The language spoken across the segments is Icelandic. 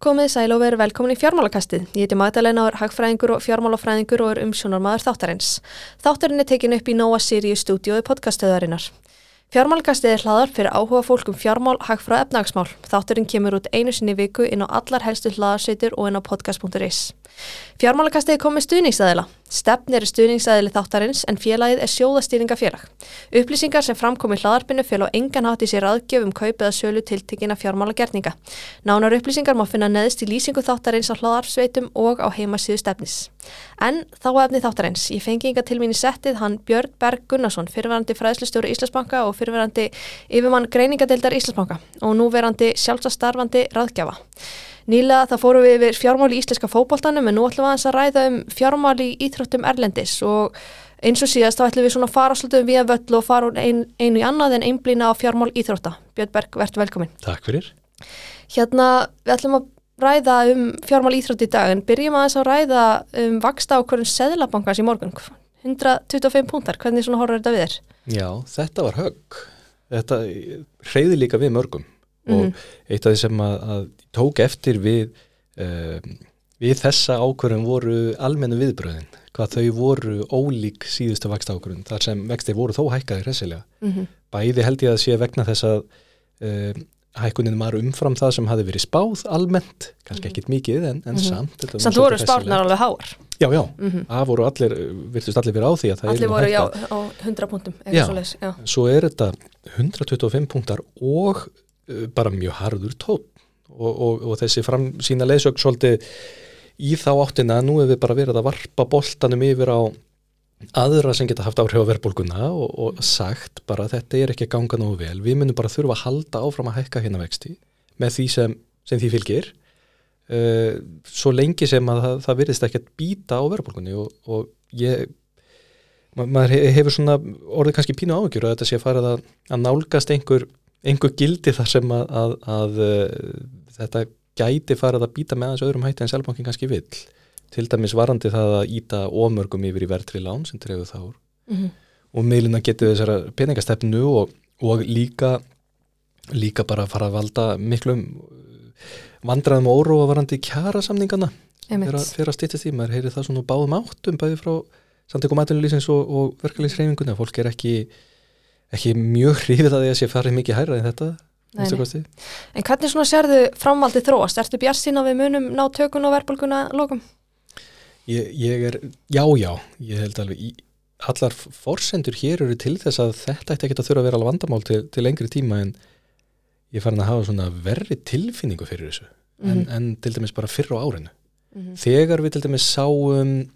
Komið sæl og veru velkomin í fjármálakastið. Ég heiti Magdalena og er hagfræðingur og fjármálafræðingur og er umsjónarmadur þáttarins. Þáttarinn er tekin upp í Nóa Sirius stúdiói podcastöðarinnar. Fjármálakastið er hlaðar fyrir áhuga fólk um fjármál, hagfræð og efnagsmál. Þátturinn kemur út einu sinni viku inn á allar helstu hlaðarsveitur og inn á podcast.is. Fjármálakastiði komið stuðningsæðila. Stefn eru stuðningsæðili þáttarins en félagið er sjóðastýringafélag. Upplýsingar sem framkomi hlaðarpinu fél á engan hátt í sér aðgjöfum kaupið að sölu tiltekina fjármálagerninga. Nánar upplýsingar má finna neðist í lýsingu þáttarins á hlaðarsveitum og á heimasíðu stefnis. En þá efni þáttarins. Ég fengi yngar til mín í settið hann Björn Berg Gunnarsson, fyrirverandi fræðslustjóri Íslandsbanka og fyrirverandi yfirmann greiningadeildar Íslandsbanka og nú verandi sjálfsastarfandi ráðgjafa. Nýlega það fóru við yfir fjármál í íslenska fókbóltanum en nú ætlum við að ræða um fjármál í íþróttum Erlendis og eins og síðast þá ætlum við svona að fara svolítið við að völl og fara ein, einu í annað en einblýna á fjármál íþrótta. Björn Berg, verður velkomin. Takk fyrir. Hérna við ætlum að ræða um fjármál íþrótt í dag en byrjum að þess að ræða um vaksta á hverjum seðlabankars í morgun. 125 púntar, hvernig svona horfður þetta við þér? Já, þetta mm. og mhm. eitt af því sem að, að tók eftir við um, við þessa ákvörðum voru almennu viðbröðin, hvað þau voru ólík síðustu vaksta ákvörðun þar sem vexti voru þó hækkaði hressilega mm -hmm. bæði held ég að sé vegna þess að um, hækkunin var umfram það sem hafi verið spáð almennt, kannski mhm. ekkit mikið en, en mm -hmm. samt. Samt voru spárnar alveg háar Já, já, mm -hmm. það voru allir virtust allir verið á því að það allir er voru, já, á 100 punktum já, já, svo er þetta 125 punktar og bara mjög harður tótt og, og, og þessi fram sína leysögn svolítið í þá áttina nú hefur bara verið að varpa boltanum yfir á aðra sem geta haft áhrif á verðbólguna og, og sagt bara að þetta er ekki að ganga nógu vel, við munum bara þurfa að halda áfram að hækka hérna vexti með því sem, sem því fylgir. Uh, svo lengi sem að það, það virðist ekki að býta á verðbólgunni og, og ég ma maður hefur svona orðið kannski pínu áhugjur að þetta sé að fara að, að nálgast einhver, einhver gildi þar sem að, að, að þetta gæti farið að býta með þessu öðrum hætti en selbankin kannski vill. Til dæmis varandi það að íta ómörgum yfir í verðri lán sem trefðu þá mm -hmm. og meilina getur þessara peningastefnu og, og líka líka bara að fara að valda miklum vandraðum og óróa varandi kjara samningana fyrir að stýttist í, maður heyri það svona báðum áttum bæði frá samtökum aðlunulísins og, og verkefliðsreifinguna, fólk er ekki ekki mjög hrifið að því að sé farið mikið hærra en þetta En hvernig svona sérðu framaldið þróast? Ertu bjart sína við munum ná tökun og verðbólguna lókum? Ég, ég er, já, já, ég held alveg í, allar fórsendur hér eru til þess að þetta ætti ekki að þurfa að vera alveg vandamál til, til lengri tíma en ég farin að hafa svona verri tilfinningu fyrir þessu mm -hmm. en, en til dæmis bara fyrr á árinu. Mm -hmm. Þegar við til dæmis sáum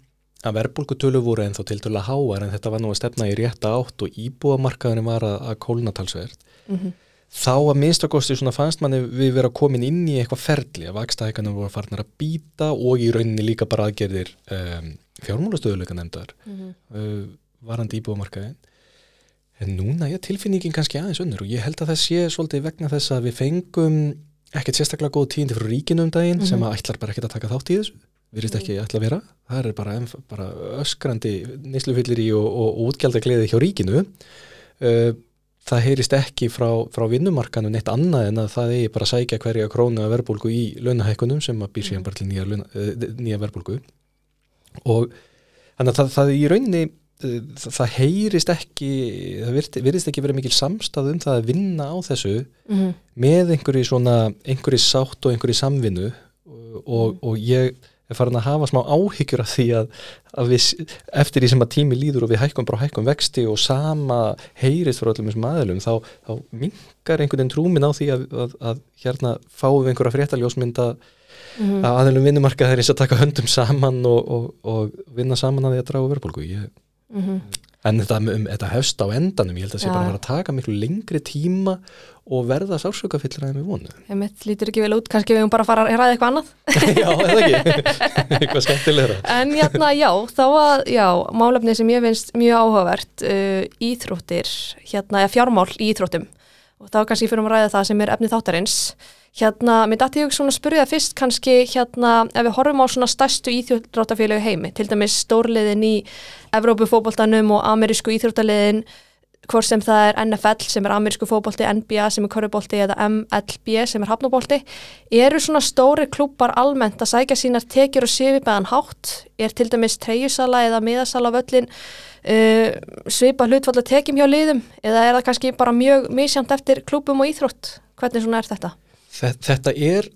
að verðbólgutölu voru en þó til dæla háar en þetta var nú að stefna í rétta átt og íbúamarkaðinu var að, að kólnatalsverð. Mm -hmm þá að minnstakosti svona fannst manni við vera komin inn í eitthvað ferli að vakstæðikanum voru farnar að býta og í rauninni líka bara aðgerðir um, fjármálastöðuleika nefndar mm -hmm. uh, varandi íbúamarkaðin en núna er tilfinningin kannski aðeins unnur og ég held að það sé svolítið vegna þess að við fengum ekkert sérstaklega góð tíndi frá ríkinu um daginn mm -hmm. sem að ætlar bara ekkert að taka þátt í þessu erum ekki ætla að vera það er bara, bara öskrandi nýslufyllir í og, og, og útgjaldagleði hjá ríkinu uh, það heyrist ekki frá, frá vinnumarkanu neitt annað en að það eigi bara að sækja hverja krónu að verðbólgu í launahækunum sem að býr síðan mm. bara til nýja, uh, nýja verðbólgu og þannig að það, það í rauninni uh, það heyrist ekki það virðist ekki verið mikil samstað um það að vinna á þessu mm -hmm. með einhverju svona einhverju sátt og einhverju samvinnu og, og, mm. og ég er farin að hafa smá áhyggjur af því að, að við, eftir því sem að tími líður og við hækkum bara hækkum vexti og sama heyrist frá öllum þessum aðlum þá, þá mingar einhvern veginn trúmin á því að, að, að hérna fáum við einhverja fréttaljósmynda mm -hmm. að aðlum vinnumarka þeir eins að taka höndum saman og, og, og vinna saman að því að draga verðbólgu ég, mm -hmm. En þetta, um, þetta hefst á endanum, ég held að það sé bara að vera að taka miklu lengri tíma og verða sársökafyllir aðeins með vonu. Ég mitt lítur ekki vel út, kannski við höfum bara að fara að ræða eitthvað annað. já, eða ekki, eitthvað skemmtilegra. En jæna, já, þá að, já, málefni sem ég finnst mjög áhugavert, uh, íþróttir, hérna, fjármál í íþróttum og þá kannski fyrir að ræða það sem er efni þáttarins. Hérna, mér dætti ég svona að spyrja fyrst kannski, hérna, ef við horfum á svona stærstu íþróttafélögu heimi, til dæmis stórliðin í Evrópufóboltanum og amerísku íþróttaliðin hvort sem það er NFL sem er amerísku fókbólti, NBA sem er körubólti eða MLB sem er hafnabólti eru svona stóri klúpar almennt að sækja sínar tekjur og svipaðan hátt er til dæmis treyjusala eða miðasala völlin uh, svipa hlutfall að tekjum hjá liðum eða er það kannski bara mjög misjant eftir klúpum og íþrótt hvernig svona er þetta? Þetta er,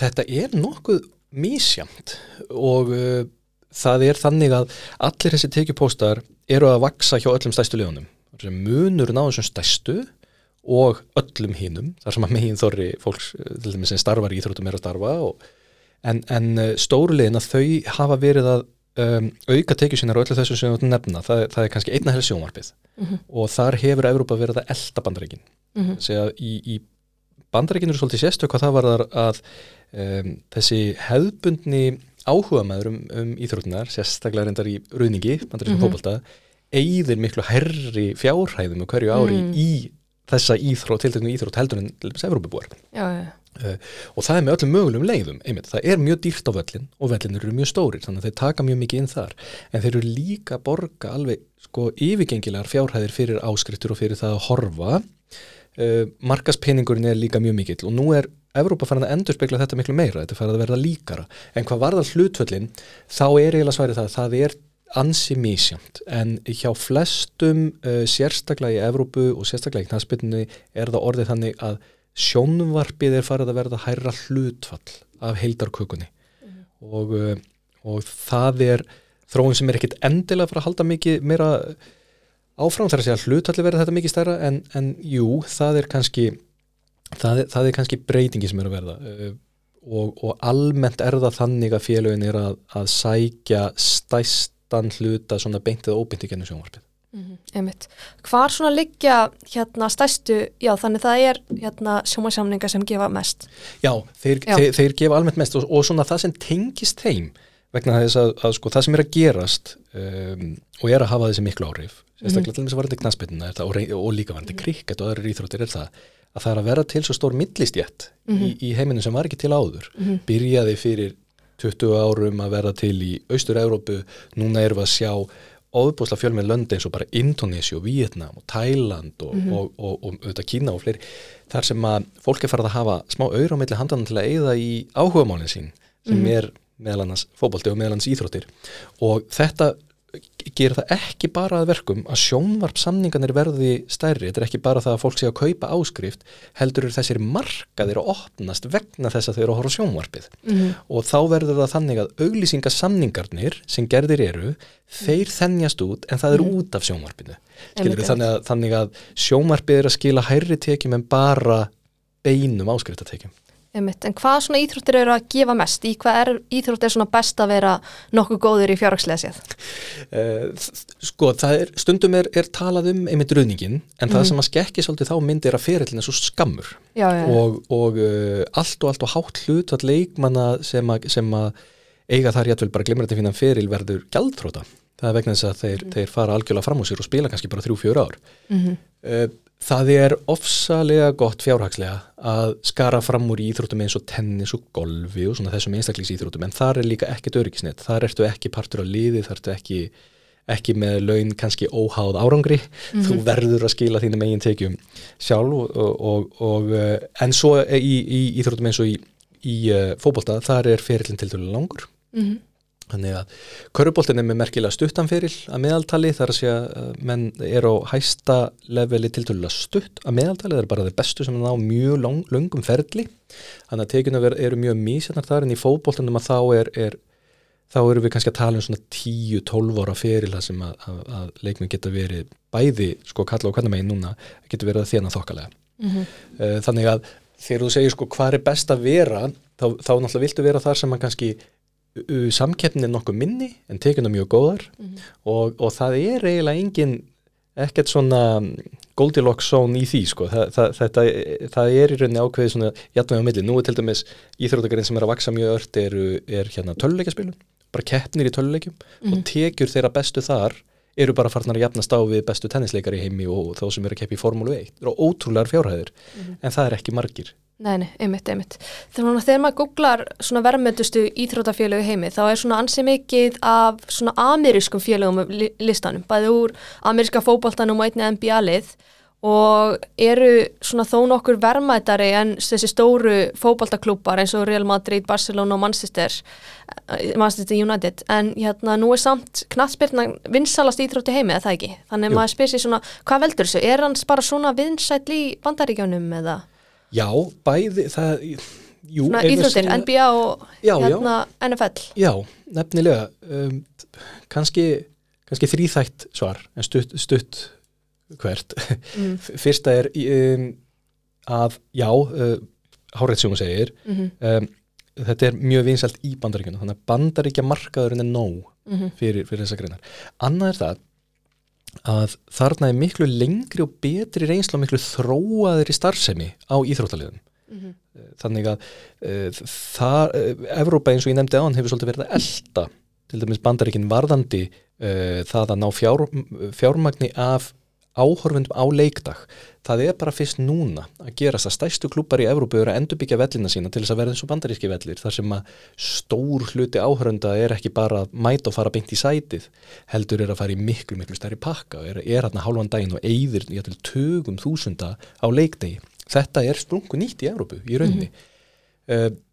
þetta er nokkuð misjamt og uh, það er þannig að allir þessi tekjupóstar eru að vaksa hjá öllum stæstu liðunum munurinn á þessum stæstu og öllum hinnum, þar sem að megin þorri fólks til dæmis sem starfar í Íþróttum er að starfa og, en, en uh, stórulegin að þau hafa verið að um, auka tekið sínar og öllu þessu sem þú nefna, það, það er kannski einna helst sjónvarpið mm -hmm. og þar hefur Európa verið að elda bandarækin mm -hmm. segja í, í bandarækinu er svolítið sérstu hvað það var að um, þessi hefðbundni áhuga maður um, um íþróttunar, sérstaklega reyndar í ruðningi, bandarækinu mm -hmm. fókbalta eigðir miklu herri fjárhæðum hverju ári mm. í þessa íþrótt, til dæmis íþrótt heldur en Evrópabúar uh, og það er með öllum mögulegum leiðum, einmitt, það er mjög dýrt á völlin og völlin eru mjög stórir þannig að þeir taka mjög mikið inn þar. En þeir eru líka borga alveg sko yfirgengilegar fjárhæðir fyrir áskriftur og fyrir það að horfa uh, markaspenningurinn er líka mjög mikill og nú er Evrópa farin að endur spekla þetta miklu meira, þetta farin að verða líkara. En hvað varðar hlutvöllin þá er eiginlega sværið það, það er ansi mísjönd en hjá flestum uh, sérstaklega í Evrópu og sérstaklega í knastbyrnu er það orðið þannig að sjónvarpið er farið að verða hærra hlutfall af heildarkökunni. Mm. og, uh, og það er þróun sem er ekkit endilega fyrir að halda mikið meira áfram þar að segja hlutfalli verða þetta mikið stærra en, en jú, það er kannski það er, það er kannski breytingi sem er að verða uh, og, og almennt er það þannig að félögin er að, að sækja stæst mestan hluta svona beintið og óbeintið gennum sjónvarpið. Mm -hmm. Hvar svona liggja hérna stæstu, já þannig það er hérna sjónvarsamninga sem gefa mest? Já, þeir, já. þeir, þeir gefa almennt mest og, og svona það sem tengist þeim vegna þess að, að sko það sem er að gerast um, og er að hafa þessi miklu áhrif sérstaklega til þess að varandi knastbytuna og, og líka varandi mm -hmm. krikket og aðra íþróttir er það að það er að vera til svo stór millistjætt mm -hmm. í, í heiminu sem var ekki til áður mhm. byrjaði fyrir 20 árum að verða til í Austur-Európu, núna erum við að sjá óbúslega fjölmið löndi eins og bara Indonési og Vietnam og Thailand og, mm -hmm. og, og, og auðvitað Kína og fleiri þar sem að fólk er farið að hafa smá milli handan til að eigða í áhugamálinn sín sem mm -hmm. er meðlannans fókbalti og meðlannans íþróttir. Og þetta gera það ekki bara að verkum að sjónvarpsamninganir verði stærri, þetta er ekki bara það að fólk sé að kaupa áskrift, heldur þessir markaðir að opnast vegna þess að þau eru að horfa sjónvarpið. Mm -hmm. og þá verður það þannig að auglýsingasamningarnir sem gerðir eru, þeir þennjast út en það er mm -hmm. út af sjónvarpinu. Skilur við þannig að, þannig að sjónvarpið er að skila hærri tekjum en bara beinum áskriftatekjum Einmitt. En hvað svona íþróttir eru að gefa mest? Í hvað er íþrótt er svona best að vera nokkuð góður í fjárhagslega séð? Uh, sko, er, stundum er, er talað um einmitt ruðningin en mm. það mhm. sem að skekki svolítið þá myndir að ferillin er svo skammur já, já, og, og uh, allt og allt og hátt hlut all leikmanna sem að, eiga þar jætvel bara glimrandi fínan feril verður gældþróta. Það er vegna þess að þeir, mm. þeir fara algjörlega fram úr sér og spila kannski bara þrjú-fjör ár. Mm -hmm. Það er ofsalega gott fjárhagslega að skara fram úr íþróttum eins og tennis og golfi og svona þessum einstaklingsýþróttum en þar er líka ekkert öryggisnett, þar ertu ekki partur á liði, þar ertu ekki, ekki með laun kannski óháð árangri, mm -hmm. þú verður að skila þínum eigin tekjum sjálf og, og, og eh, en svo í, í íþróttum eins og í, í fókbólta þar er ferillin til dælu langur. Mm -hmm. Þannig að köruboltin er með merkilega stuttanferil að meðaltali þar að segja að menn er á hæsta leveli til tölulega stutt að meðaltali, það er bara þeir bestu sem ná mjög lang, langum ferli þannig að tekinu eru mjög mísjarnar þar en í fókboltinum að þá er, er þá eru við kannski að tala um svona 10-12 ára feril það sem að, að, að leikmið geta verið bæði sko kalla og hvernig megin núna geta verið að þjána þokkalega mm -hmm. þannig að þegar þú segir sko hvað er best að vera þá, þá náttúrulega viltu vera þar sem að kannski samkeppnin nokkuð minni en tekjuna mjög góðar mm -hmm. og, og það er eiginlega engin ekkert svona Goldilocks zone í því sko það, það, þetta, það er í rauninni ákveði svona jætnvega milli, nú er til dæmis íþróttakarinn sem er að vaksa mjög ört er, er hérna töluleikaspilun, bara keppnir í töluleikum mm -hmm. og tekjur þeirra bestu þar eru bara farnar að jafnast á við bestu tennisleikar í heimi og þá sem eru að keppa í Formúlu 1 það eru ótrúlegar fjárhæðir en það er ekki margir. Nei, nei, einmitt, einmitt. Þannig að þegar maður googlar svona verðmyndustu íþrótafélögu heimi þá er svona ansið mikið af svona amerískum félögum listanum, bæði úr ameríska fótboltanum og einni NBA-lið og eru svona þó nokkur verðmættari en þessi stóru fótboltaklúpar eins og Real Madrid, Barcelona og Manchester, eh, Manchester United en hérna nú er samt knattspyrna vinsalast íþrótti heimi, eða það ekki? Þannig Jú. maður spyr sér svona, hvað veldur þessu? Er hans bara svona vinsæll í bandaríkjónum eða? Já, bæði það jú, Svona íþróttir, NBA og Já, já. hérna NFL Já, nefnilega um, kannski, kannski þrýþætt svar en stutt, stutt hvert. Mm, fyrsta er um, að já uh, hún segir mm um, þetta er mjög vinsælt í bandaríkjunum þannig að bandaríkja markaðurinn er nóg -hmm. fyrir, fyrir þessa greinar. Annað er það að þarna er miklu lengri og betri reynslu og miklu þróaðir í starfsemi á íþróttaliðum. Mhm. þannig að uh, það, uh, Evrópa eins og ég nefndi án hefur svolítið verið að elda til dæmis bandaríkin varðandi uh, það að ná fjár, fjármagni af áhorfundum á leikdag. Það er bara fyrst núna að gerast að stæstu klúpar í Evrópu eru að endurbyggja vellina sína til þess að verða eins og bandaríski vellir þar sem að stór hluti áhörfunda er ekki bara að mæta og fara beint í sætið heldur er að fara í miklu miklu stærri pakka og er, er hérna hálfan daginn og eyðir í til tögum þúsunda á leikdegi. Þetta er sprungu nýtt í Evrópu í rauninni. Mm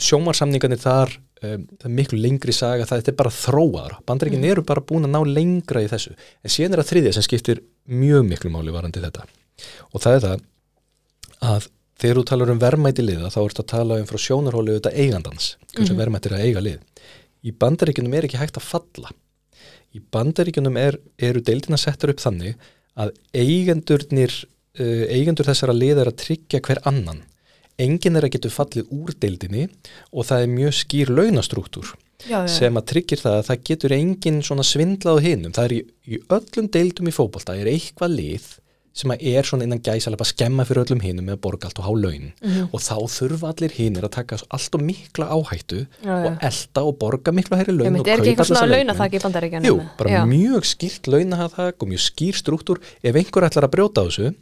sjómarsamningarnir þar um, það er miklu lengri saga það er bara þróaðara, bandaríkin eru bara búin að ná lengra í þessu, en síðan er að þriðja sem skiptir mjög miklu máli varandi þetta. Og það er það að þegar þú talar um verðmæti liða þá ertu að tala um frá sjónarhóli auðvitað eigandans, hversu Mhm. verðmæti er að eiga lið. Í bandaríkinum er ekki hægt að falla. Í bandaríkinum er, eru deildina settur upp þannig að eigendurnir uh, eigendur þessara liða er að tryggja hver annan enginn er að getur fallið úr deildinni og það er mjög skýr launastruktúr já, já. sem að tryggir það að það getur enginn svona svindla á hinum það er í, í öllum deildum í fótbolta er eitthvað lið sem að er svona innan gæsalega bara skemma fyrir öllum hinum með að borga allt og há laun Mhm. og þá þurfa allir hinir að taka allt og mikla áhættu Já, já. og elda og borga mikla herri laun og er ekki kaupa eitthvað svona launathak í bandaríkjanum? Jú, bara já. mjög skýrt launahathak og mjög skýr struktúr ef einhver ætlar að brjóta á þessu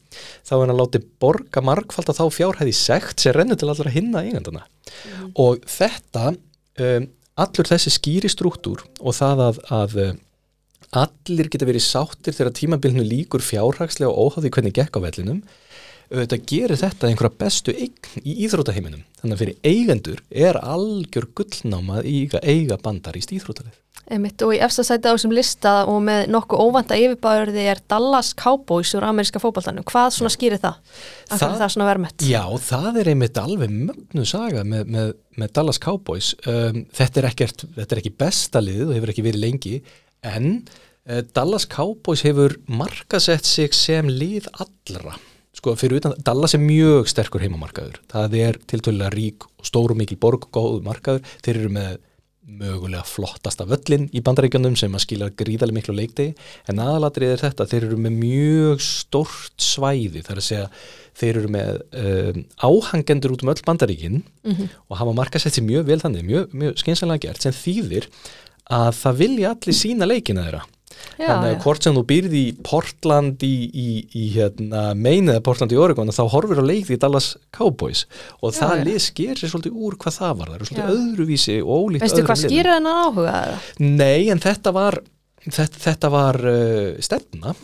þá er hann að láti borga margfald að þá fjárhæði sekt sem rennur til allra hinna eigandana Mhm. og þetta um, allur þessi skýri struktúr og það að, að allir geta verið sáttir þegar tímabilnu líkur fjárhagslega og óháði hvernig gekk á vellinum þetta gerir þetta einhverja bestu eign í íþrótaheiminum þannig að fyrir eigendur er algjör gullnáma í eiga bandaríst íþrótalið Einmitt, og í efsta sæti á þessum lista og með nokkuð óvanda yfirbæðurði er Dallas Cowboys úr ameríska fótballtanum. Hvað svona skýrir það? Akkur Það- það, það svona vermett? Já, það er einmitt alveg mögnu saga með, með, með Dallas Cowboys um, þetta, er ekkert, þetta er ekki besta lið og hefur ekki verið lengi en uh, Dallas Cowboys hefur markasett sig sem lið allra. Sko fyrir utan, Dallas er mjög sterkur heimamarkaður, það er tiltölulega rík og stór og mikil borg og góð markaður. Þeir eru með mögulega flottasta völlin í bandaríkjunum sem að skila gríðarlega miklu leikdegi. En aðalatrið er þetta, þeir eru með mjög stort svæði, þar að segja þeir eru með um, áhangendur út um öll bandaríkin Mhm. og hafa markasett sér mjög vel þannig, mjög, mjög skynsanlega gert sem þýðir að það vilja allir sína leikina þeirra. Já, þannig að hvort sem þú býrði í Portland í, í, í hérna, Maine eða Portland í Oregon þá horfir á leikði í Dallas Cowboys. Og Já, það sker sér svolítið úr hvað það var. Það eru svolítið Já. öðruvísi og ólíkt Veistu hvað skýrir þennan áhuga? Nei, en þetta var þetta, þetta var uh, stefna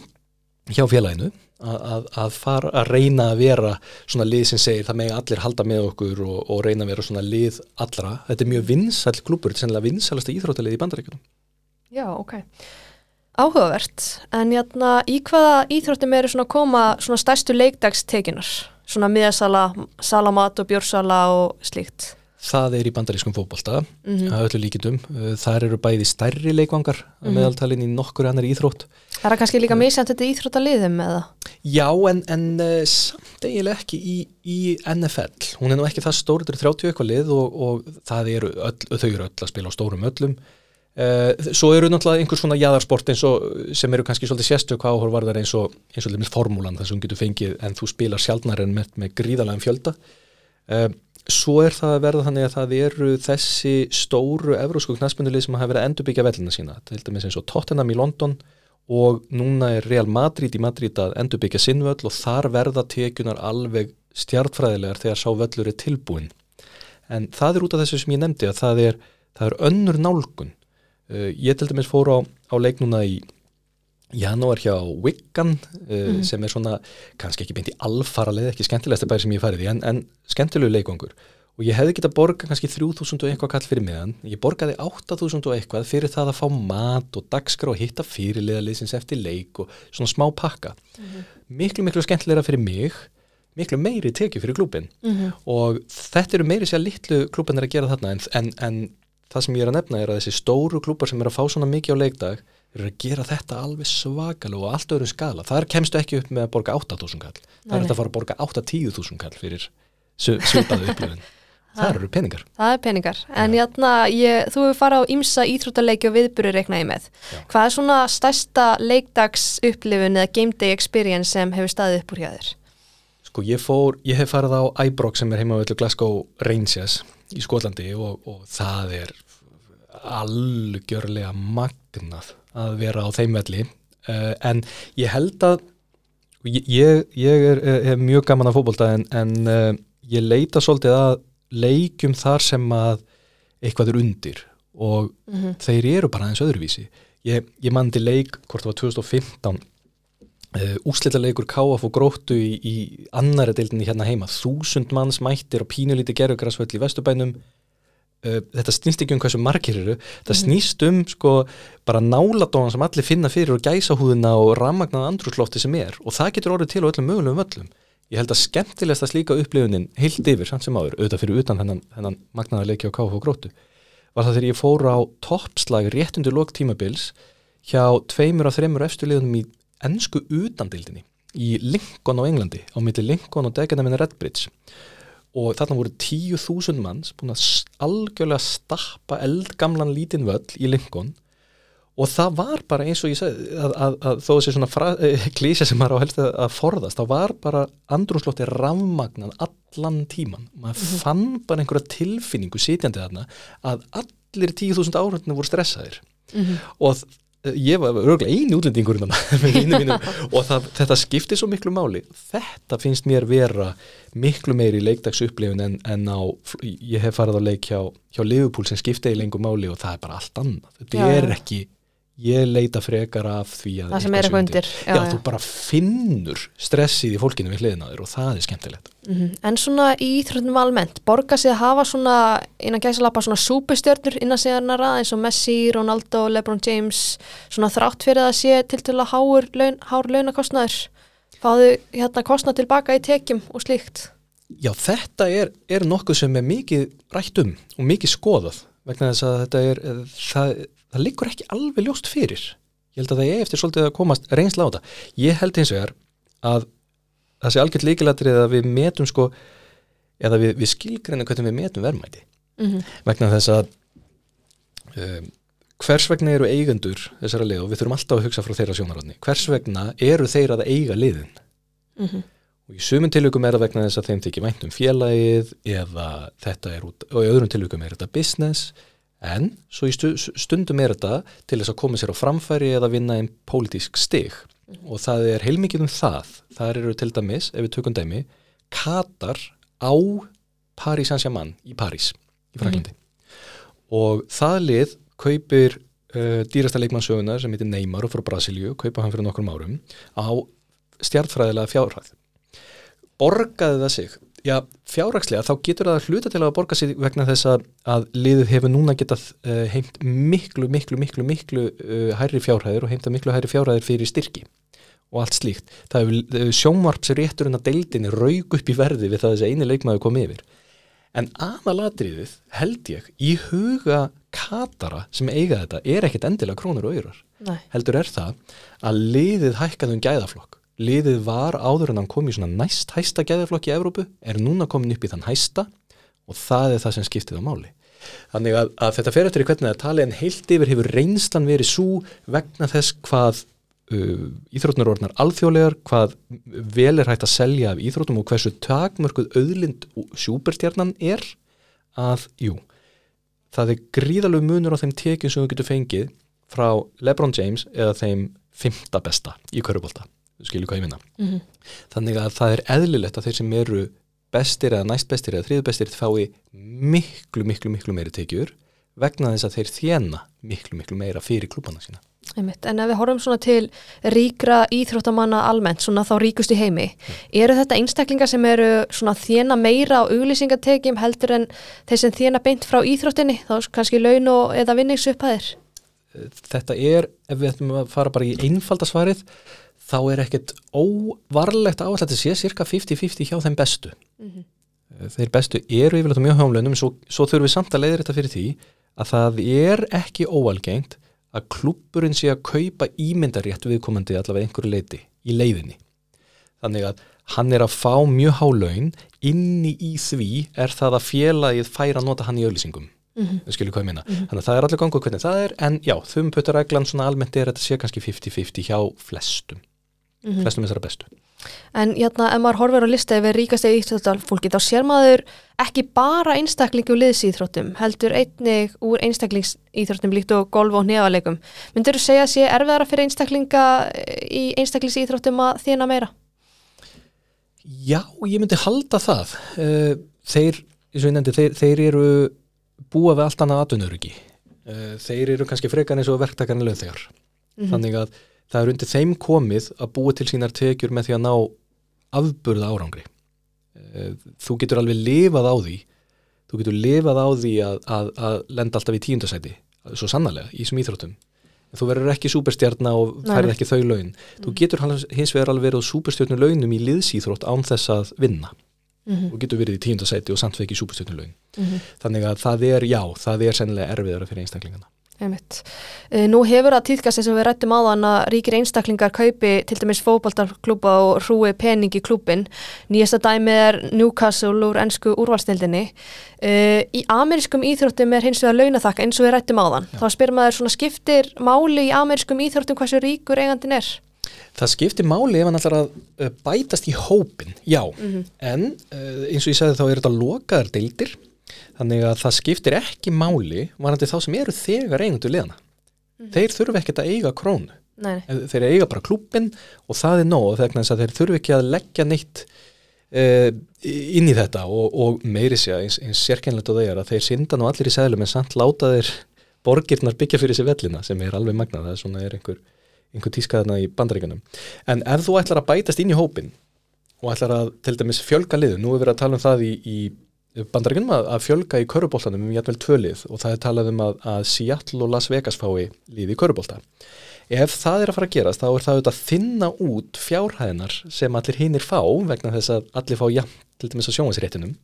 hjá félaginu að, að, að fara að reyna að vera svona lið sem segir það megi allir halda með okkur og, og reyna að vera svona lið allra. Þetta er mjög vinsæll klubur, þetta er sennilega vinsælasta íþróttalið í bandaríkjunum. Já, ok. Áhugavert, en jæna, í hvaða íþróttum eru svona koma svona stærstu leikdagstekinar? Svona miðasala, salamat og bjórsala og slíkt. Það er í bandarískum fótbolta, Mm að öllu líkindum. Uh, Þar eru bæði stærri leikvangar að Mhm. meðaltalinn í nokkur annar íþrótt. Það er kannski líka misjant þetta íþróttaliðum eða? Já, en, en uh, samt eiginlega ekki í, í NFL. Hún er nú ekki það stór, þetta eru 30 eitthvað lið og, og það eru öll, þau eru öll að spila á stórum öllum. Uh, svo eru náttúrulega einhver svona jæðarsport eins og sem eru kannski svolítið sérstök áhorvarðar eins og eins og með formúlan þar sem þú getur fengið en þú spilar sjálfnar en með, með gríðalegum fjölda. Uh, svo er það að verða þannig að það eru þessi stóru evrósku knastmyndulið sem hafa verið að endurbyggja vellina sína. Til dæmis eins og Tottenham í London og núna er Real Madrid í Madrid að endurbyggja sinnvöll og þar verða tekjunar alveg stjartfræðilegar þegar sá völlur er tilbúin en það er út af þessu sem ég nefndi að það er, það er önnur nálgun. Uh, ég til dæmis fór á, á leik núna í janúar hjá Wiggan uh, Mhm. sem er svona, kannski ekki beint í alfara leið, ekki skemmtilegsta bæri sem ég farið í en, en skemmtilegu leikongur og ég hefði getað borgað kannski 3000 og eitthvað kall fyrir miðan, ég borgaði 8000 og eitthvað fyrir það að fá mat og dagskrá og hitta fyrirliðaliðsins eftir leik og svona smá pakka. Miklu miklu skemmtilegra fyrir mig miklu meiri tekið fyrir klúbin Mhm. og þetta eru meiri sér litlu klúbanir að gera þarna en, en, en það sem ég er að nefna er að þessi stóru klúbar sem er að fá svona mikið á leikdag eru að gera þetta alveg svakalega og allt öðrum skala, þar kemstu ekki upp með að borga 8.000 kall, Nei, er þetta að fara að borga 8-10.000 kall fyrir sv- svipaðu upplifin, það eru peningar. Það er peningar, en játna, ég, þú hefur farið á ýmsa íþróttaleiki og viðburur reiknaði með. Já. Hvað er svona stærsta leikdags upplifun eða game day experience sem hefur staðið upp úr hjá þér? Sko ég fór, ég hef farið á Ibrox sem er heima við Glasgow Rangers í Skotlandi og, og það er algjörlega magnað að vera á þeim velli. Uh, en ég held að ég, ég, er, er mjög gaman að fótbolta en, en uh, ég leita svolítið að leikjum þar sem að eitthvað er undir og Mm þeir eru bara aðeins öðruvísi. Ég, ég mandi leik, hvort það var 2015 uh, úslita leikur KF og gróttu í, í annari deildinni hérna heima, þúsund manns mættir og pínulíti gerðugrasvöll í Vesturbænum uh, þetta snýst ekki um hversu margir eru, þetta snýst um sko bara náladóðan sem allir finna fyrir og gæsahúðina og rammagnaða andrúslofti sem er. Og það getur orðið til á öllum mögulegum völlum. Ég held að skemmtilegsta slíka upplifunin heilt yfir, samt sem áður, auðvitað fyrir utan hennan, hennan magnaða leiki á KF og gróttu var það þegar ég fór á toppslag rétt undir lok tímabils hjá tveimur af þreimur efstu liðunum í ennsku utandildinni í Lincoln á Englandi á milli Lincoln og Dagenham Redbridge og þarna voru 10.000 manns búin að algjörlega stappa eldgamlan lítinn völl í Lincoln. Og það var bara eins og ég segi að, að, að þó þessi svona eh, klísja sem maður á helst að, forðast, þá var bara andrúnslótti rafmagnað allan tíman maður fann bara einhverja tilfinningu sitjandi þarna að allir 10.000 áhörnir voru stressaðir. Mhm. og þ- ég var örgulega eini útlendingur og það, þetta skiptir svo miklu máli. Þetta finnst mér vera miklu meiri leikdags upplifun en, en á ég hef farið á leik hjá, hjá Liverpool sem skipti í lengur máli og það er bara allt annað. Þetta Já, er ekki ég leita frekar af því að Það sem er eitthvað undir. já, þú bara finnur stressið í fólkinu við hliðina á þér og það er skemmtilegt Mhm. En svona í íþróttum almennt, borga sig að hafa svona, innan gæsalappa svona súpustjörnur innan sigarnara eins og Messi, Ronaldo, Lebron James, svona þrátt fyrir að sé til til að háur laun, hár launakostnaður, fáðu hérna kostnað tilbaka í tekjum og slíkt. Já, þetta er, er nokkuð sem er mikið rætt um og mikið skoðað vegna þess að þetta er, það, það liggur ekki alveg ljóst fyrir. Ég held að það er eftir svolítið að komast reynsla á þetta. Ég held hins vegar að það sé algjört líkilatrið að við metum sko, eða við, við skilgreinum hvernig við metum verðmæti. Mm Vegna þess að um, hvers vegna eru eigendur þessara lið og við þurfum alltaf að hugsa frá þeirra sjónaróðni. Hvers vegna eru þeir að eiga liðin? -hmm. og í sumum tilvíkum er það vegna þess að þeim þykir vænt um félagið eða þetta er út, og í öðrum tilvíkum er þetta business en svo í stu, stundum er þetta til þess að koma sér á framfæri eða vinna einn pólitísk stig. Og það er heilmikið um það. Þar eru til dæmis, ef við tökum dæmi Katar á Paris Saint-Germain í Paris í Fraklandi og það lið kaupir uh, dýrasta leikmannsögunar sem heitir Neymar og frá Brasilíu, kaupa hann fyrir nokkrum árum á stjartfræðilega fjárhæð. Borgaði það sig já, fjárhagslega þá getur það hluta til að borga sig vegna þess að, að liðið hefur núna getað uh, heimt miklu, miklu, miklu, miklu uh, hærri fjárhæðir og heimta miklu hærri fjárhæðir fyrir styrki og allt slíkt. Það hefur uh, sjónvarpsrétturinn að deildinni rauk upp í verði við það að þessi eini leikmaður kom yfir. En aðalatriðið held ég í huga katara sem eiga þetta er ekkit endilega krónur og Nei. heldur er það að liðið hækkaði um gæðaflokk liðið var áður en hann kom í svona næst hæsta gæðaflokk í Evrópu er núna komin upp í þann hæsta og það er það sem skiptið á máli. Þannig að, að þetta fer eftir í hvernig það tali en heilt yfir hefur reynslan verið svo vegna þess hvað uh, íþrótnar orðnar alþjóðlegar hvað vel er hægt að selja af íþróttum og hversu takmörkuð auðlind sjúperstjarnan er að, jú það er gríðalegu munur á þeim tekjum sem þú getur fengið frá Lebron James eða þeim fymta besta í körubólta, skilju hvað ég minna Mm -hmm. þannig að það er eðlilegt að þeir sem eru bestir eða næst bestir eða þriðu bestir fái miklu, miklu, miklu meiri tekjur vegna þess að þeir þjena miklu, miklu meira fyrir klúbana sína Einmitt. En ef við horfum svona til ríkra íþróttamanna almennt, svona þá ríkust í heimi, eru þetta einstaklingar sem eru svona þjena meira á auglýsingatekjum heldur en þeir sem þjena beint frá íþróttinni, þá kannski laun og eða vinningsupphæðir? þetta er, ef við ætlum að fara bara í einfaldasvarið, þá er ekkert óvarlegt á að þetta sé cirka 50-50 hjá þeim bestu. Mm -hmm. þeir bestu eru yfirleitt á mjög háumlaunum svo, svo þurfum við samt að leiðir þetta fyrir því að það er ekki óalgengt að klubburinn sé að kaupa ímyndarétt viðkomandi allavega einhverju leiti í leiðinni. Þannig að hann er að fá mjög hálaun inni í því er það að félagið færa að nota hann í auðlýsingum Mm -hmm. ég meina, þannig að það er allir gangu hvernig það er, en já, þumputareglan svona almennt er að þetta sé kannski 50-50 hjá flestum, Mhm. flestum þessara bestu En hérna, ef maður horfir á listi yfir ríkasta íþróttalfólki, þá sér maður ekki bara einstaklingu liðsýþróttum, heldur einnig úr einstaklingsýþróttum líkt og golf og nefalegum. Myndur þú segja að sé erfiðara fyrir einstaklinga í einstaklingsýþróttum að þjána meira? Já, ég myndi halda það. Eh, Þeir, eins og ég nefndi, þeir, þeir eru búa við allt annað atvinnuröki. Þeir eru kannski frekar eins og verktakarni lögþegar. Mhm. Þannig að það er undir þeim komið að búa til sínar tekjur með því að ná afburða árangri. Eh, Þú getur alveg lifað á því, þú getur lifað á því að, að, að lenda alltaf í tíundasæti, svo sannarlega, í þessum íþróttum. Þú verður ekki súperstjarna og færð ekki þau laun. Þú getur hins vegar alveg verið á súperstjörnu launum í liðsýþrótt án þess að vinna Mm og getur verið í tíundasæti og samt fekk í súperstjörnu laun. -hmm. Þannig að það er, já, það er sennilega erfiðara fyrir einstaklingana. Einmitt. Eh, Nú hefur það týðkast eins og við rættum á þann að ríkir einstaklingar kaupi til dæmis fótboltarklúba og hrúi pening í klúbin. Nýjasta dæmi er Newcastle úr ennsku úrvalstildinni. Uh, í amerískum íþróttum er hins vegar launathakka eins og við rættum á þann. Já. Þá spyr maður svona skiptir máli í amerískum íþróttum hversu ríkur eigandin er? Það skiptir máli ef hann ætlar að uh, bætast í hópin, já, Mhm. en uh, eins og ég sagði þá er þetta lokaðar deildir, þannig að það skiptir ekki máli varandi þá sem eru þegar eigendur liðana. Þeir þurfa ekkert að eiga krónu. Nei, Þeir eiga bara klúbbin og það er nóg þegar að þeir þurfa ekki að leggja neitt uh, inn í þetta og, og meiri sé eins, eins sérkennilegt og það er að þeir synda nú allir í seglum en samt láta þeir borgirnar byggja fyrir sér vellina sem er alveg magnað, það er svona er einhver, einhver tískaðna í bandaríkanum. En ef þú ætlar að bætast inn í hópin og ætlar að til dæmis fjölga liðu, nú er verið að tala um það í, í bandaríkanum að, að fjölga í körubóltanum um jætvel tvö lið og það er talað um að, að Seattle og Las Vegas fái lið í körubólta. Ef það er að fara að gerast þá er það auðvitað að finna út fjárhæðinar sem allir hinnir fá vegna þess að allir fá jafn til dæmis að sjónvarsréttinum.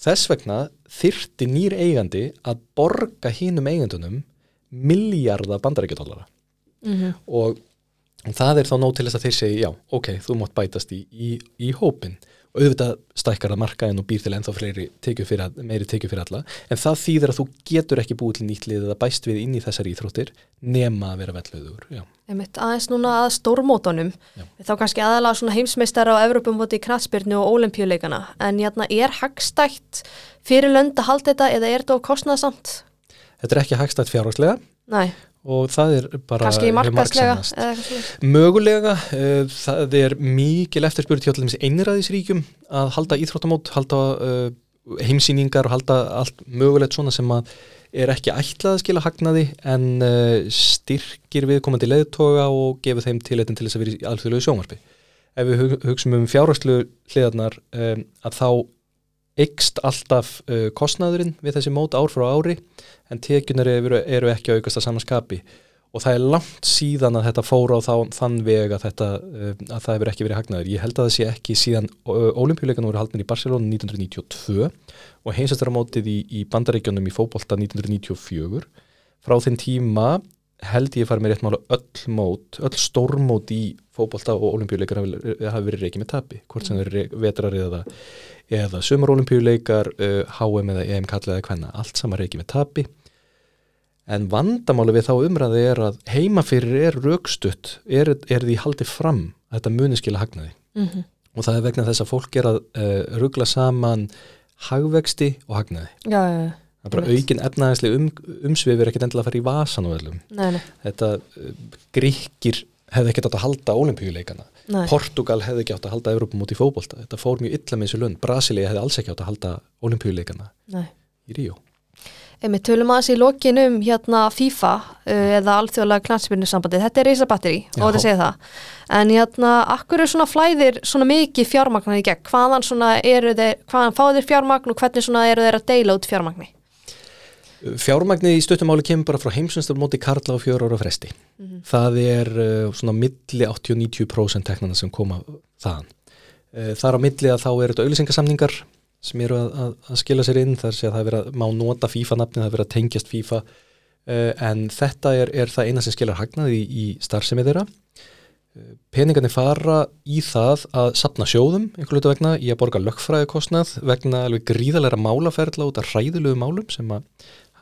Þess vegna þyrti nýr eigandi að borga hinnum eigandunum miljardar bandaríkjadólara Mm og það er þá nóg til þess að þeir segi já, ok, þú mátt bætast í, í, í hópin auðvitað stækkar að markaðin og býr til ennþá fleiri tekju fyrir, meiri tekju fyrir alla en það þýðir að þú getur ekki búið til nýtt lið eða bæst við inn í þessar íþróttir nema að vera. Einmitt, aðeins núna að stórmótonum Já. þá kannski aðalega svona heimsmeistar á Evropamóti í knatsbyrnu og ólimpíuleikana en jæna, er hagstætt fyrir lönd að halda þetta eða er þetta of kostnaðsamt? Þetta er ekki hagstætt fjárhagslega Nei, og það er bara kannski hefur markaslega. Mögulega, uh, það er mikil eftirspurð hjá til dæmis einræðisríkjum að halda íþróttamót, halda uh, heimsýningar og halda allt mögulegt svona sem að er ekki ætlað að skila hagnaði en uh, styrkir viðkomandi leiðtoga og gefur þeim tilætin til þess að vera í alþjóðlegu sjónvarpi. Ef við hug- hugsum um fjárhagslu hliðarnar um, að þá eikst alltaf uh, kostnaðurinn við þessi mót ár frá ári en tekjunar eru, eru ekki að aukast að samanskapi og það er langt síðan að þetta fór á þá, þann veg að, þetta, uh, að það hefur ekki verið hagnaður. Ég held að það sé ekki síðan olimpíuleikan voru haldnir í Barcelona 1992 og heimsæstaramótið í, í bandaríkjónum í fótbolta 1994. Frá þinn tíma held ég fara með rétt mála öll mót, öll stórmót í fótbolta og olimpíuleikar hafi, hafi verið reikið með tapi, hvort sem þeir eru vetrar eða, eða sömurolimpíuleikar, HM eða EM kallið eða hvenna, allt saman reikið með tapi en vandamáli við þá umræði er að heima fyrir er raukstutt, er, er því haldið fram að þetta muni skila hagnaði Mhm. og það er vegna þess að fólk er að uh, ruggla saman hagvexti og hagnaði Já, já, já. Það er bara Einmitt. aukin efnaðislega um, umsvifir ekkert endilega að fara í vasan og öllum Nei, nei, þetta uh, gríkir hefði ekkert átt að halda olimpíuleikana nei. Portugal hefði ekki átt að halda Evrópum út í fótbolta þetta fór mjög illa með þessu lönd Brasilia hefði alls ekki átt að halda olimpíuleikana nei. í Ríó Einmitt, tölum aðeins í lokin um hérna FIFA uh, eða alþjóðlega knatsbyrnusambandið. Þetta er reysabatteri og þetta segja það. En hérna, akkur er svona flæðir svona mikið fjármagnar í gegn? Hvaðan svona eru þeir, hvaðan fá þeir fjármagn og hvernig svona eru þeir að deila út fjármagni? Fjármagnið í stuttumáli kemur bara frá heimsumstur móti Karla og fjóra ára fresti. Það er uh, svona milli 80-90% teknana sem koma þaðan. Uh, þar á milli að þá eru þetta auðlýsingasamningar sem eru að, að, að skila sér inn þar sé að það er að má nota FIFA-nafni, það er verið að tengjast FIFA uh, en þetta er, er það eina sem skilar hagnað í, í starfsemi þeirra. Uh, Peningarnir fara í það að sapna sjóðum einhver hlutu vegna í að borga lögfræðikostnað vegna alveg gríðalega málaferðla út af hræðilegu málum sem að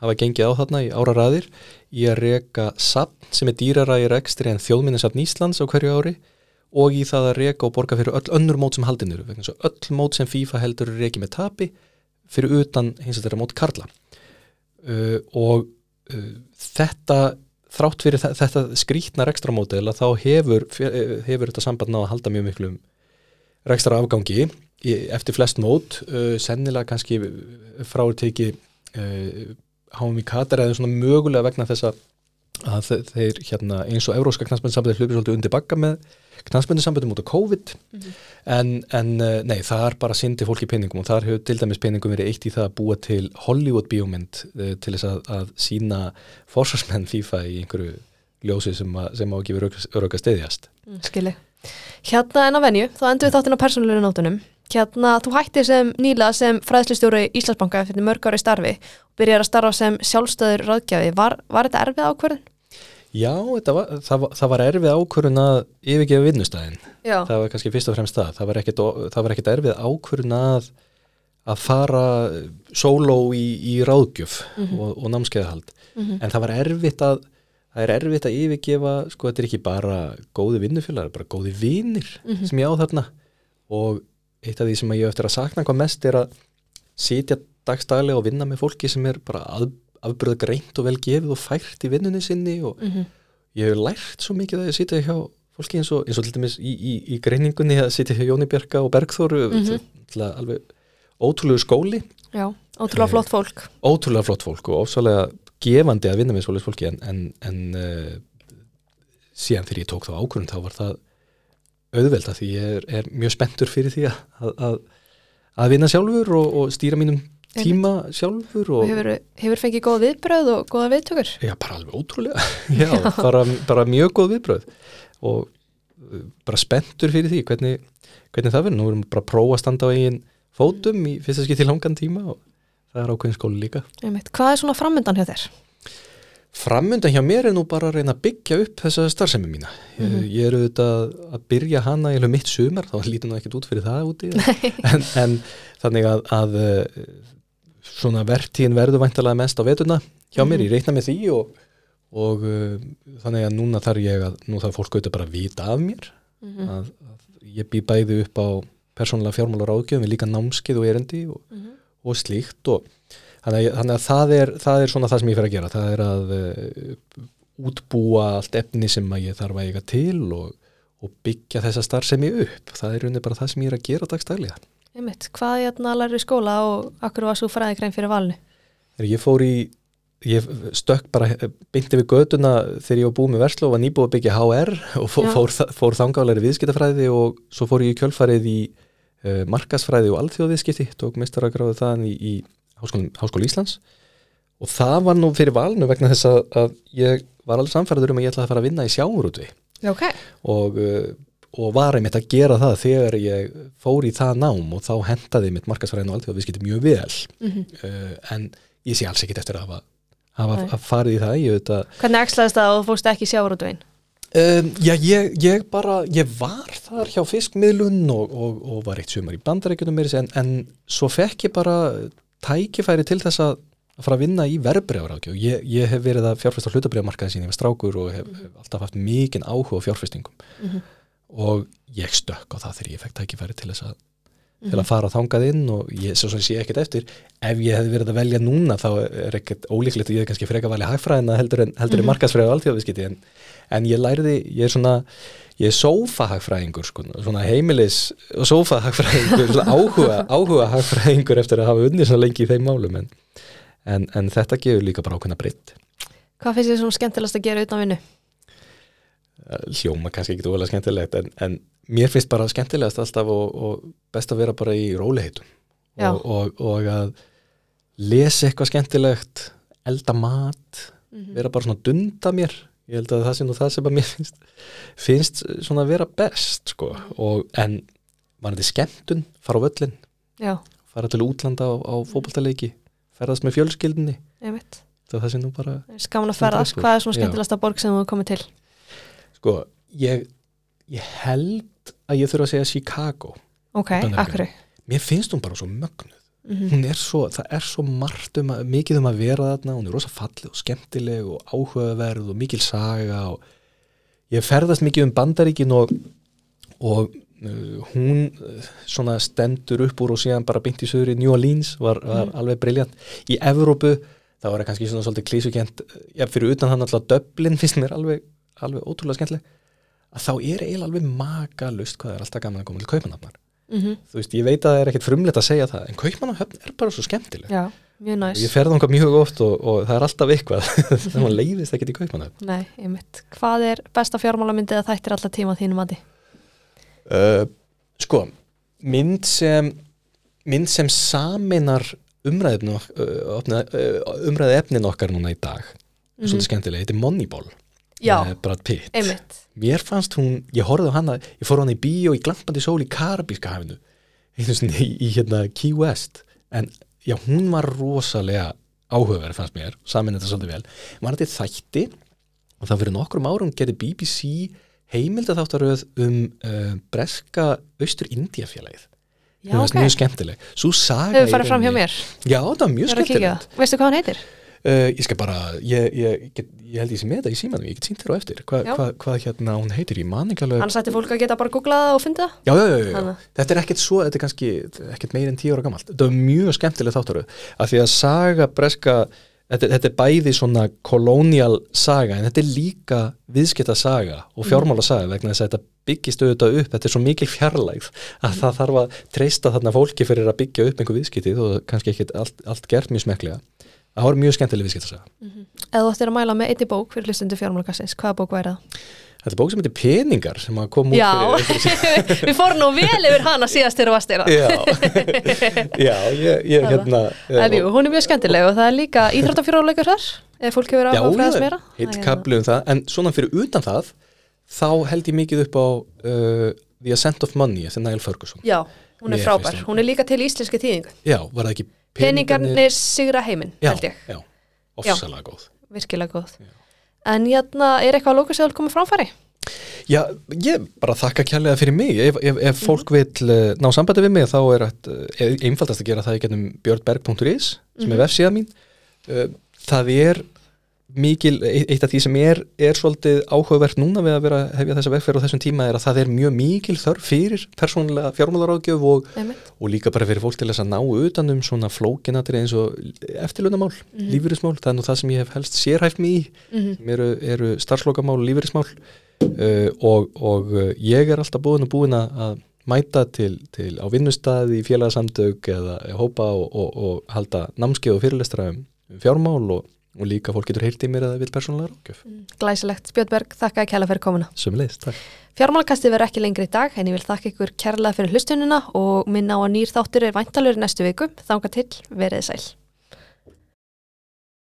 hafa gengið á þarna í ára raðir í að reka sapn sem er dýrara í rekstri en þjóðminnisapn Íslands á hverju ári og í það að reka og borga fyrir öll önnur mót sem haldin eru vegna svo öll mót sem FIFA heldur reki með tapi fyrir utan hins að þeirra mót Karla uh, og uh, þetta þrátt fyrir þe- þetta skrítna rekstramódel að þá hefur, hefur þetta samband náða að halda mjög miklum rekstra afgangi eftir flest mót uh, sennilega kannski fráurteki uh, háum í Katar eða svona mögulega vegna þess að að þe- þeir hérna eins og Euróska knastbundsambandi hlupir svolítið undir bakka með knastbundisambandum út á COVID en, en uh, nei, það er bara syndi fólk í peningum og þar hefur til dæmis peningum verið eitt í það að búa til Hollywood bíómynd uh, til þess að, að sína forsvarsmenn FIFA í einhverju ljósi sem, að, sem á ekki verið öröka stiðjast Mm, skili. Hérna en á venju, þá endur við þáttinn á persónulegri nótunum. Hérna, þú hættir sem nýla sem fræðslustjóri Íslandsbanka eftir mörg ári starfi og byrjar að starfa sem sjálfstöður ráðgjafi. Var, var þetta erfið ákvörðin? Já, var, það, það var erfið ákvörun að yfirgefa vinnustæðin Já. það var kannski fyrst og fremst það. Það var ekkit, það var ekkit erfið ákvörun að að fara sóló í, í ráðgjöf og, og námskeiðahald. En það var erfitt að það er erfitt að yfirgefa sko þetta er ekki bara góði vinnufélagar, bara góði vinir sem ég á þarna. Og eitt af því sem ég eftir að sakna hvað mest er að sitja dagstælega og vinna með fólki sem er bara að, afbröða greint og vel gefið og fært í vinnunni sinni og Mhm. ég hef lært svo mikið að ég sitja hjá fólki eins og, eins og til dæmis í, í, í greiningunni að sitja hjá Jóni Bjarka og Bergþóru mm. -hmm. alveg ótrúlegu skóli Já, ótrúlega flott fólk. ótrúlega flott fólk og ofsalega gefandi að vinna með svoleiðis fólki en, en, en uh, síðan þegar ég tók þá ákvörðun þá var það auðvelda því ég er, er mjög spenntur fyrir því að, að, að vinna sjálfur og, og stýra mínum tíma sjálfur Og hefur, hefur fengið góð viðbröð og góða viðtökur? Já, bara alveg ótrúlega Já, bara, bara mjög góð viðbröð og uh, bara spenntur fyrir því hvernig, hvernig það verður, nú erum við bara að prófa að standa á eigin fótum í fyrsta skipti langan tíma og það er ákveðin skóli líka. Hvað er svona framöndan hjá þér? Framundan hjá mér er nú bara að reyna að byggja upp þessa starfsemi mína. Ég, ég er auðvitað að byrja hana í mitt sumar, þá lítur nú ekkert út fyrir það úti. En, en þannig að, að eh, svona vertíðin verður væntalega mest á vetuna hjá mér, ég reikna með því og, og uh, þannig að núna þarf ég að, nú þarf fólk auðvitað bara að vita af mér, að, að ég bý bæði upp á persónulega fjármálar ágjöfum, líka námskið og erendi og, og slíkt og þannig, þannig að það er, það er svona það sem ég fer að gera, það er að uh, útbúa allt efni sem að ég þarf að eiga til og, og byggja þessa starfsemi upp, það er rauninni bara það sem ég er að gera. Einmitt. Hvað er hérna að læra í skóla og akkur var svo fræðikræn fyrir valinu? Ég fór í, ég stökk bara beinti við göduna þegar ég var búið með verslu og var nýbúið að byggja HR og fór, fór, fór þangálega viðskiptafræði og svo fór ég í kjölfarið í uh, markasfræði og alþjóðviðskipti, tók mistaragráðu þaðan í, í Háskóli, Háskóli Íslands. Og það var nú fyrir valinu vegna þess að, að ég var alveg samfærður um að ég ætlaði að fara að vinna í sjáurútvi Ok. og, uh, og var einmitt að gera það þegar ég fór í það nám og þá hentaði mitt markasfræðin og alþjóðviðskipti mjög vel. Mm uh, en ég sé alls ekkit eftir að hafa, að farið í það. Að Hvernig ekslaðist það og þú fórst ekki sjávarútvegin? um, já, ég, ég bara, ég var þar hjá fiskmiðlun og, og, og var eitt sumar í bandarækjunum meiri en, en svo fekk ég bara tækifæri til þess að fara að vinna í verbreyfarákjöf ég, ég hef verið að fjárfesta á hlutabreyfamarkaði sín ég var strákur og hef, hef alltaf haft mikinn áhuga á fjárfestingum Mhm. og ég stökk á það þegar ég fekk tækifæri til þess að, til að fara þangað inn og ég svo sem sé ekkert eftir ef ég hefði verið að velja núna þá er ekkert ólíklegt að ég hef kannski freka valið hagfræðina heldur en, heldur en Mhm. markaðsfræði og alþjóðviskiti en, en ég læriði, ég er svona ég er sófahagfræðingur sko, svona heimilis og sófahagfræðingur svona áhuga, áhuga hagfræðingur eftir að hafa unnið svona lengi í þeim málum en, en, en þetta gefur líka bara ákveðna breytt Hvað finnst þið svona skemmtilegast að gera utan vinnu? hljóma kannski ekki ólega skemmtilegt en, en mér finnst bara skemmtilegast alltaf og, og best að vera bara í róliheitum og, og, og að lesa eitthvað skemmtilegt elda mat Mhm. vera bara svona að dunda mér ég held að það sé nú það sem að mér finnst finnst svona að vera best sko. og, en var þetta skemmtun fara á völlin, Já, fara til útlanda á, á fótboltaleiki ferðast með fjölskyldinni það sé nú bara Skaman að ferðast, úr. hvað er svona Já. skemmtilegasta borg sem þú komið til? sko, ég, ég held að ég þurfa að segja Chicago. Ok, akkur mér finnst hún bara svo mögnuð. Mm hún er svo, það er svo margt um að, mikið um að vera þarna, hún er rosa falleg og skemmtileg og áhugaverð og mikil saga og ég ferðast mikið um bandaríkin og, og uh, hún uh, svona stendur upp úr og síðan bara beint í söður í New Orleans var, var alveg briljant í Evrópu, það var kannski svona svolítið klísukent, já fyrir utan hann alltaf Dublin finnst mér alveg, alveg ótrúlega skemmtileg að þá er eiginlega alveg makalust hvað er alltaf gaman að koma til Kaupanafnar -hmm. þú veist, ég veit að það er ekkert frumleitt að segja það en Kaupmannahöfn er bara svo skemmtileg. Já, mjög og næs. ég ferði þangað mjög oft og, og það er alltaf eitthvað þannig að maður leiðist ekkert í Kaupmannahöfn. Nei, einmitt. Hvað er besta fjármálamyndið að þættir alltaf tíma þínum mati? uh, sko, mynd sem mynd sem saminar umræðefni uh, umræði efnin okkar núna í dag svolítið skemmtileg, þetta er Moneyball. Já, með Brad Pitt. einmitt. Mér fannst hún, ég horfði á hana ég fór hana í bíó í glampandi sól í Karabíska hafinu í, í hérna Key West. En já, hún var rosalega áhugaverð fannst mér, samin þetta svolítið vel. Var þetta þætti? Og það fyrir nokkrum árum gerði BBC heimildatháttaröð um uh, breska austur-Indiafélagið. Já, Mér fannst ok. mjög skemmtileg. Saga Hefur farið fram hjá mér. Já, það var mjög að skemmtilegt. það. Veistu hvað hann heitir? Uh, Ég skal bara, ég, ég, get, ég held ég sem með þetta í símanum, ég get sínt þér á eftir Hva, Já. hva, Hvað hérna hún heitir, ég man ekki alveg Hann sætti fólk að geta bara googlað það og fundið það Já, já, já, já, þetta er ekkert svo, þetta er kannski ekkert meir en tíu ára gamalt. Þetta er mjög skemmtileg þáttaröð, af því að saga breska, þetta, þetta er bæði svona kolónial saga, en þetta er líka viðskipta saga og fjármála saga vegna þess að þetta byggist auðvitað upp, þetta er svo mikil fjarlægð að það þarf að treysta þarna fólki fyrir að byggja upp einhver viðskiptið og kannski ekkert allt, allt gert mjög smeklega. Það var mjög skemmtileg viðskiptasaga. Eða þú ættir að mæla með einni bók fyrir hlustundu fjármálakassins Hvaða bók væri það? Þetta er bók sem heitir Peningar sem að koma út Já, fyrir... við fórum nú vel yfir hana síðast þegar þú varst þeirra Já, já, ég, ég hérna... En jú, hún er mjög skemmtileg og það er líka íþróttafjármáleikur þar ef fólk hefur áhuga að fræðast meira. er kapli um það. En svona fyrir utan það þá held ég mikið upp á uh, The Ascent of Money eftir Niall Ferguson. Já, hún er frábær, hún- er líka til í íslenski þýðingu. Já, var það ekki Peningarnir sigra heiminn, Já, held ég. já, ofsalega góð. Virkilega góð. En jæna, er eitthvað að að koma framfæri? Já, ég bara þakka kjærlega fyrir mig. Ef, ef, ef fólk vil uh, ná sambandi við mig þá er uh, einfaldast að gera það í gennum björnberg.is sem er vefsíða mín. Uh, það er mikil, eitt af því sem er er svolítið áhugavert núna við að vera hefja þessa vegferð á þessum tíma er að það er mjög mikil þörf fyrir persónulega fjármálaráðgjöf og, og líka bara fyrir fólk til þess að ná utan um svona flókinatri eins og eftirlunamál, mm Mhm. lífyrismál það er nú það sem ég hef helst sérhæft mig í Mhm. sem eru, eru starfslokamál lífyrismál uh, og, og uh, ég er alltaf búin og búin að mæta til, til á vinnustaði, félagsamtök eða hópa og, og, og halda námskeið og fyrirlestra um fjármál og, og líka fólk getur heyrt í mér eða vil persónulega rákjöf. Glæsilegt, Björnberg, þakka að kæla fyrir komuna Sumleis, takk. Fjármálkastið verður ekki lengri í dag en ég vil þakka ykkur kærlega fyrir hlustunina og minna á að nýr þáttur er væntalur næstu viku. Þanga til, verið sæl.